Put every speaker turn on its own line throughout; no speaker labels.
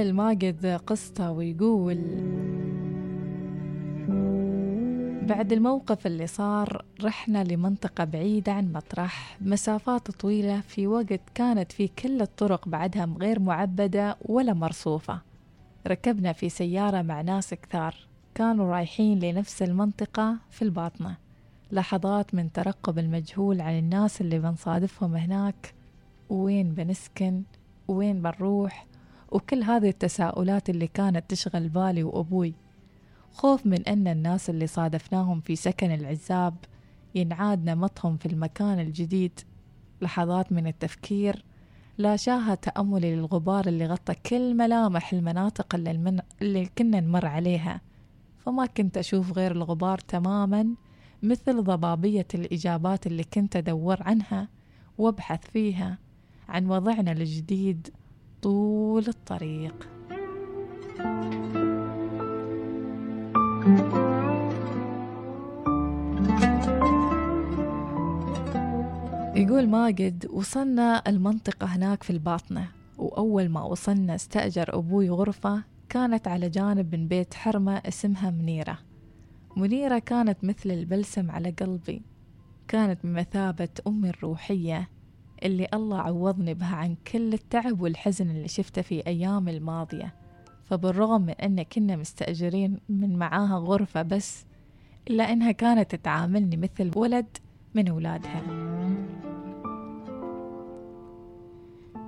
يكمل ماجد قصته ويقول بعد الموقف اللي صار رحنا لمنطقة بعيدة عن مطرح مسافات طويلة في وقت كانت في كل الطرق بعدها غير معبدة ولا مرصوفة. ركبنا في سيارة مع ناس كثار كانوا رايحين لنفس المنطقة في الباطنة. لحظات من ترقب المجهول عن الناس اللي بنصادفهم هناك وين بنسكن وين بنروح وكل هذه التساؤلات اللي كانت تشغل بالي وأبوي. خوف من أن الناس اللي صادفناهم في سكن العزاب ينعاد نمطهم في المكان الجديد. لحظات من التفكير لا شاهة تأملي للغبار اللي غطى كل ملامح المناطق اللي, المن... اللي كنا نمر عليها. فما كنت أشوف غير الغبار تماما مثل ضبابية الإجابات اللي كنت أدور عنها وأبحث فيها عن وضعنا الجديد طول الطريق. يقول ماجد وصلنا المنطقة هناك في الباطنة وأول ما وصلنا استأجر أبوي غرفة كانت على جانب من بيت حرمة اسمها منيرة. منيرة كانت مثل البلسم على قلبي كانت بمثابة أمي الروحية اللي الله عوضني بها عن كل التعب والحزن اللي شفته في أيامي الماضية. فبالرغم من أن كنا مستأجرين من معاها غرفة بس إلا أنها كانت تعاملني مثل ولد من أولادها.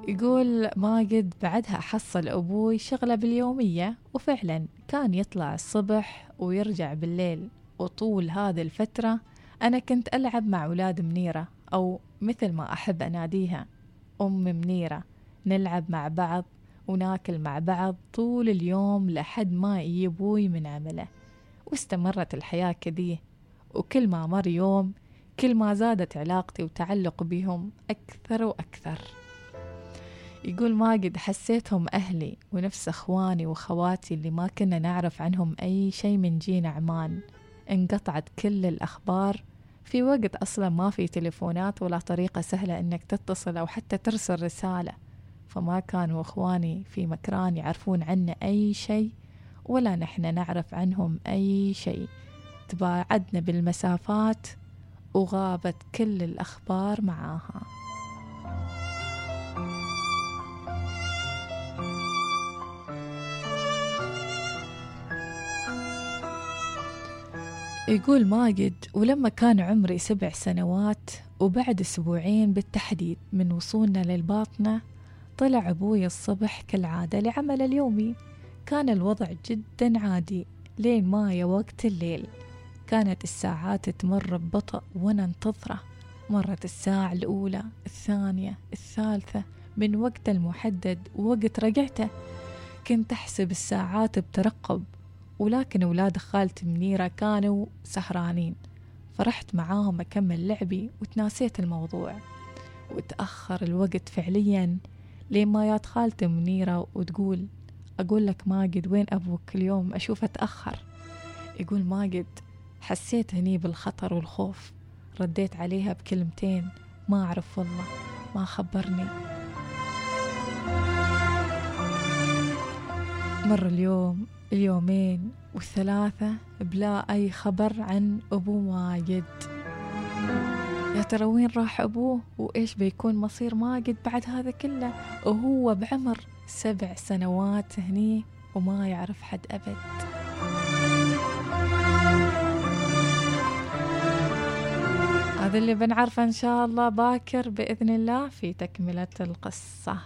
يقول ماجد بعدها حصل أبوي شغلة باليومية وفعلا كان يطلع الصبح ويرجع بالليل. وطول هذه الفترة أنا كنت ألعب مع أولاد منيرة أو مثل ما أحب أناديها أم منيرة نلعب مع بعض وناكل مع بعض طول اليوم لحد ما يجي أبوي من عمله. واستمرت الحياة كذي وكل ما مر يوم كل ما زادت علاقتي وتعلق بهم أكثر وأكثر. يقول ماجد حسيتهم أهلي ونفس أخواني وخواتي اللي ما كنا نعرف عنهم أي شيء من جينا عمان. انقطعت كل الأخبار في وقت أصلا ما في تليفونات ولا طريقة سهلة إنك تتصل أو حتى ترسل رسالة. فما كانوا إخواني في مكران يعرفون عنا أي شيء ولا نحن نعرف عنهم أي شيء. تباعدنا بالمسافات وغابت كل الأخبار معاها. يقول ماجد ولما كان عمري سبع سنوات وبعد أسبوعين بالتحديد من وصولنا للباطنة طلع أبوي الصبح كالعادة لعمل اليومي. كان الوضع جدا عادي لين ما يا وقت الليل. كانت الساعات تمر ببطء وأنا انتظره مرت الساعة الأولى الثانية الثالثة من وقت المحدد ووقت رجعته. كنت أحسب الساعات بترقب ولكن أولاد خالتي منيرة كانوا سهرانين. فرحت معاهم أكمل لعبي وتناسيت الموضوع. وتأخر الوقت فعليا لين ما جات خالتي منيرة وتقول أقول لك ماجد وين أبوك؟ اليوم أشوفه تأخر يقول ماجد حسيت هني بالخطر والخوف. رديت عليها بكلمتين ما أعرف والله ما خبرني. مر اليوم اليومين والثلاثة بلا أي خبر عن أبو ماجد. يا ترى وين راح أبوه؟ وإيش بيكون مصير ماجد بعد هذا كله؟ وهو بعمر سبع سنوات هني وما يعرف حد أبد. هذا اللي بنعرفه إن شاء الله باكر بإذن الله في تكملة القصة.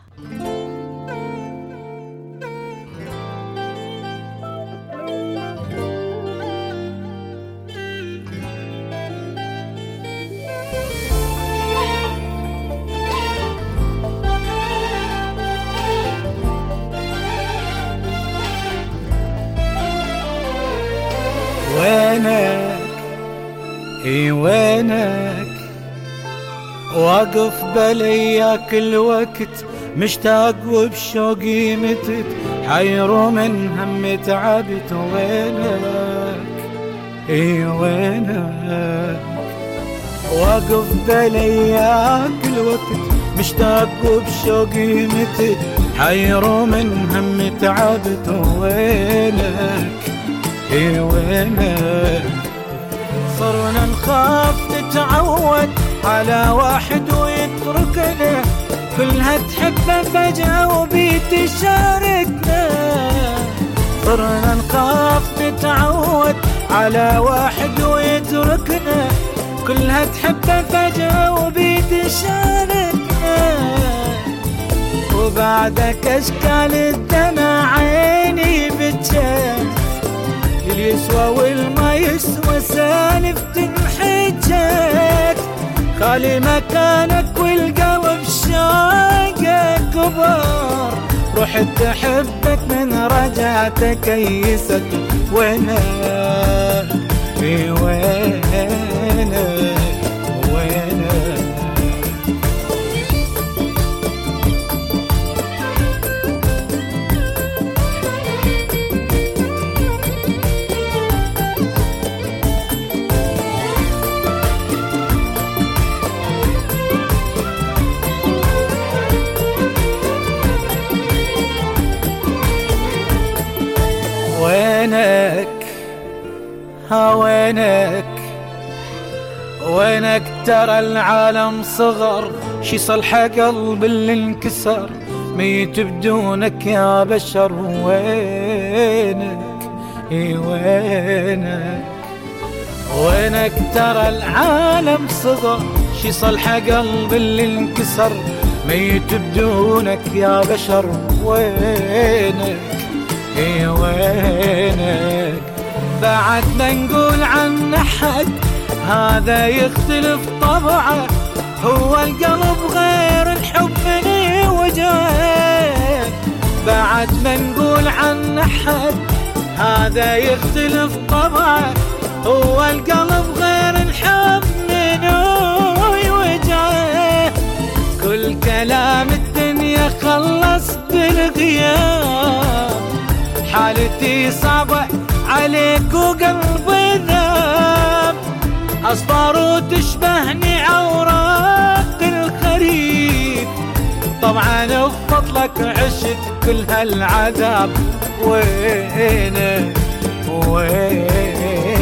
وينك اي وينك واقف بلياك الوقت مشتاق وبشوقي متت. حير من هم تعبت وينك اي وينك واقف بلياك الوقت مشتاق وبشوقي متت. حير من هم تعبت وينك وينك صرنا نخاف نتعود على واحد ويتركنا. كلها تحبه فجأة وبيتشاركنا صرنا نخاف نتعود على واحد ويتركنا. كلها تحبه فجأة وبيتشاركنا وبعدك أشكال الدمع عيني اللي يسوى والما يسوى سالف تنحجت خالي مكانك والقلب شاقك كبر رحت احبك من رجعتك يست وينك؟ في وينك؟ وينك؟ ها وينك؟ ترى العالم صغر؟ شي صلح قلب اللي انكسر؟ ميت بدونك يا بشر وينك؟ وينك؟ وينك ترى العالم صغر؟ شي صلح قلب اللي انكسر؟ ميت بدونك يا بشر وينك؟ وينك؟ بعد ما نقول عن أحد هذا يختلف طبعه. هو القلب غير الحب لي وجهك بعد ما نقول عن أحد هذا يختلف طبعه. هو القلب غير الحب من وجهه. كل كلام الدنيا خلص حالتي صعبة عليك وقلبي ذاب. أصفار وتشبهني عوراق الخريف. طبعا بفضلك عشت كل هالعذاب. وينك؟ وين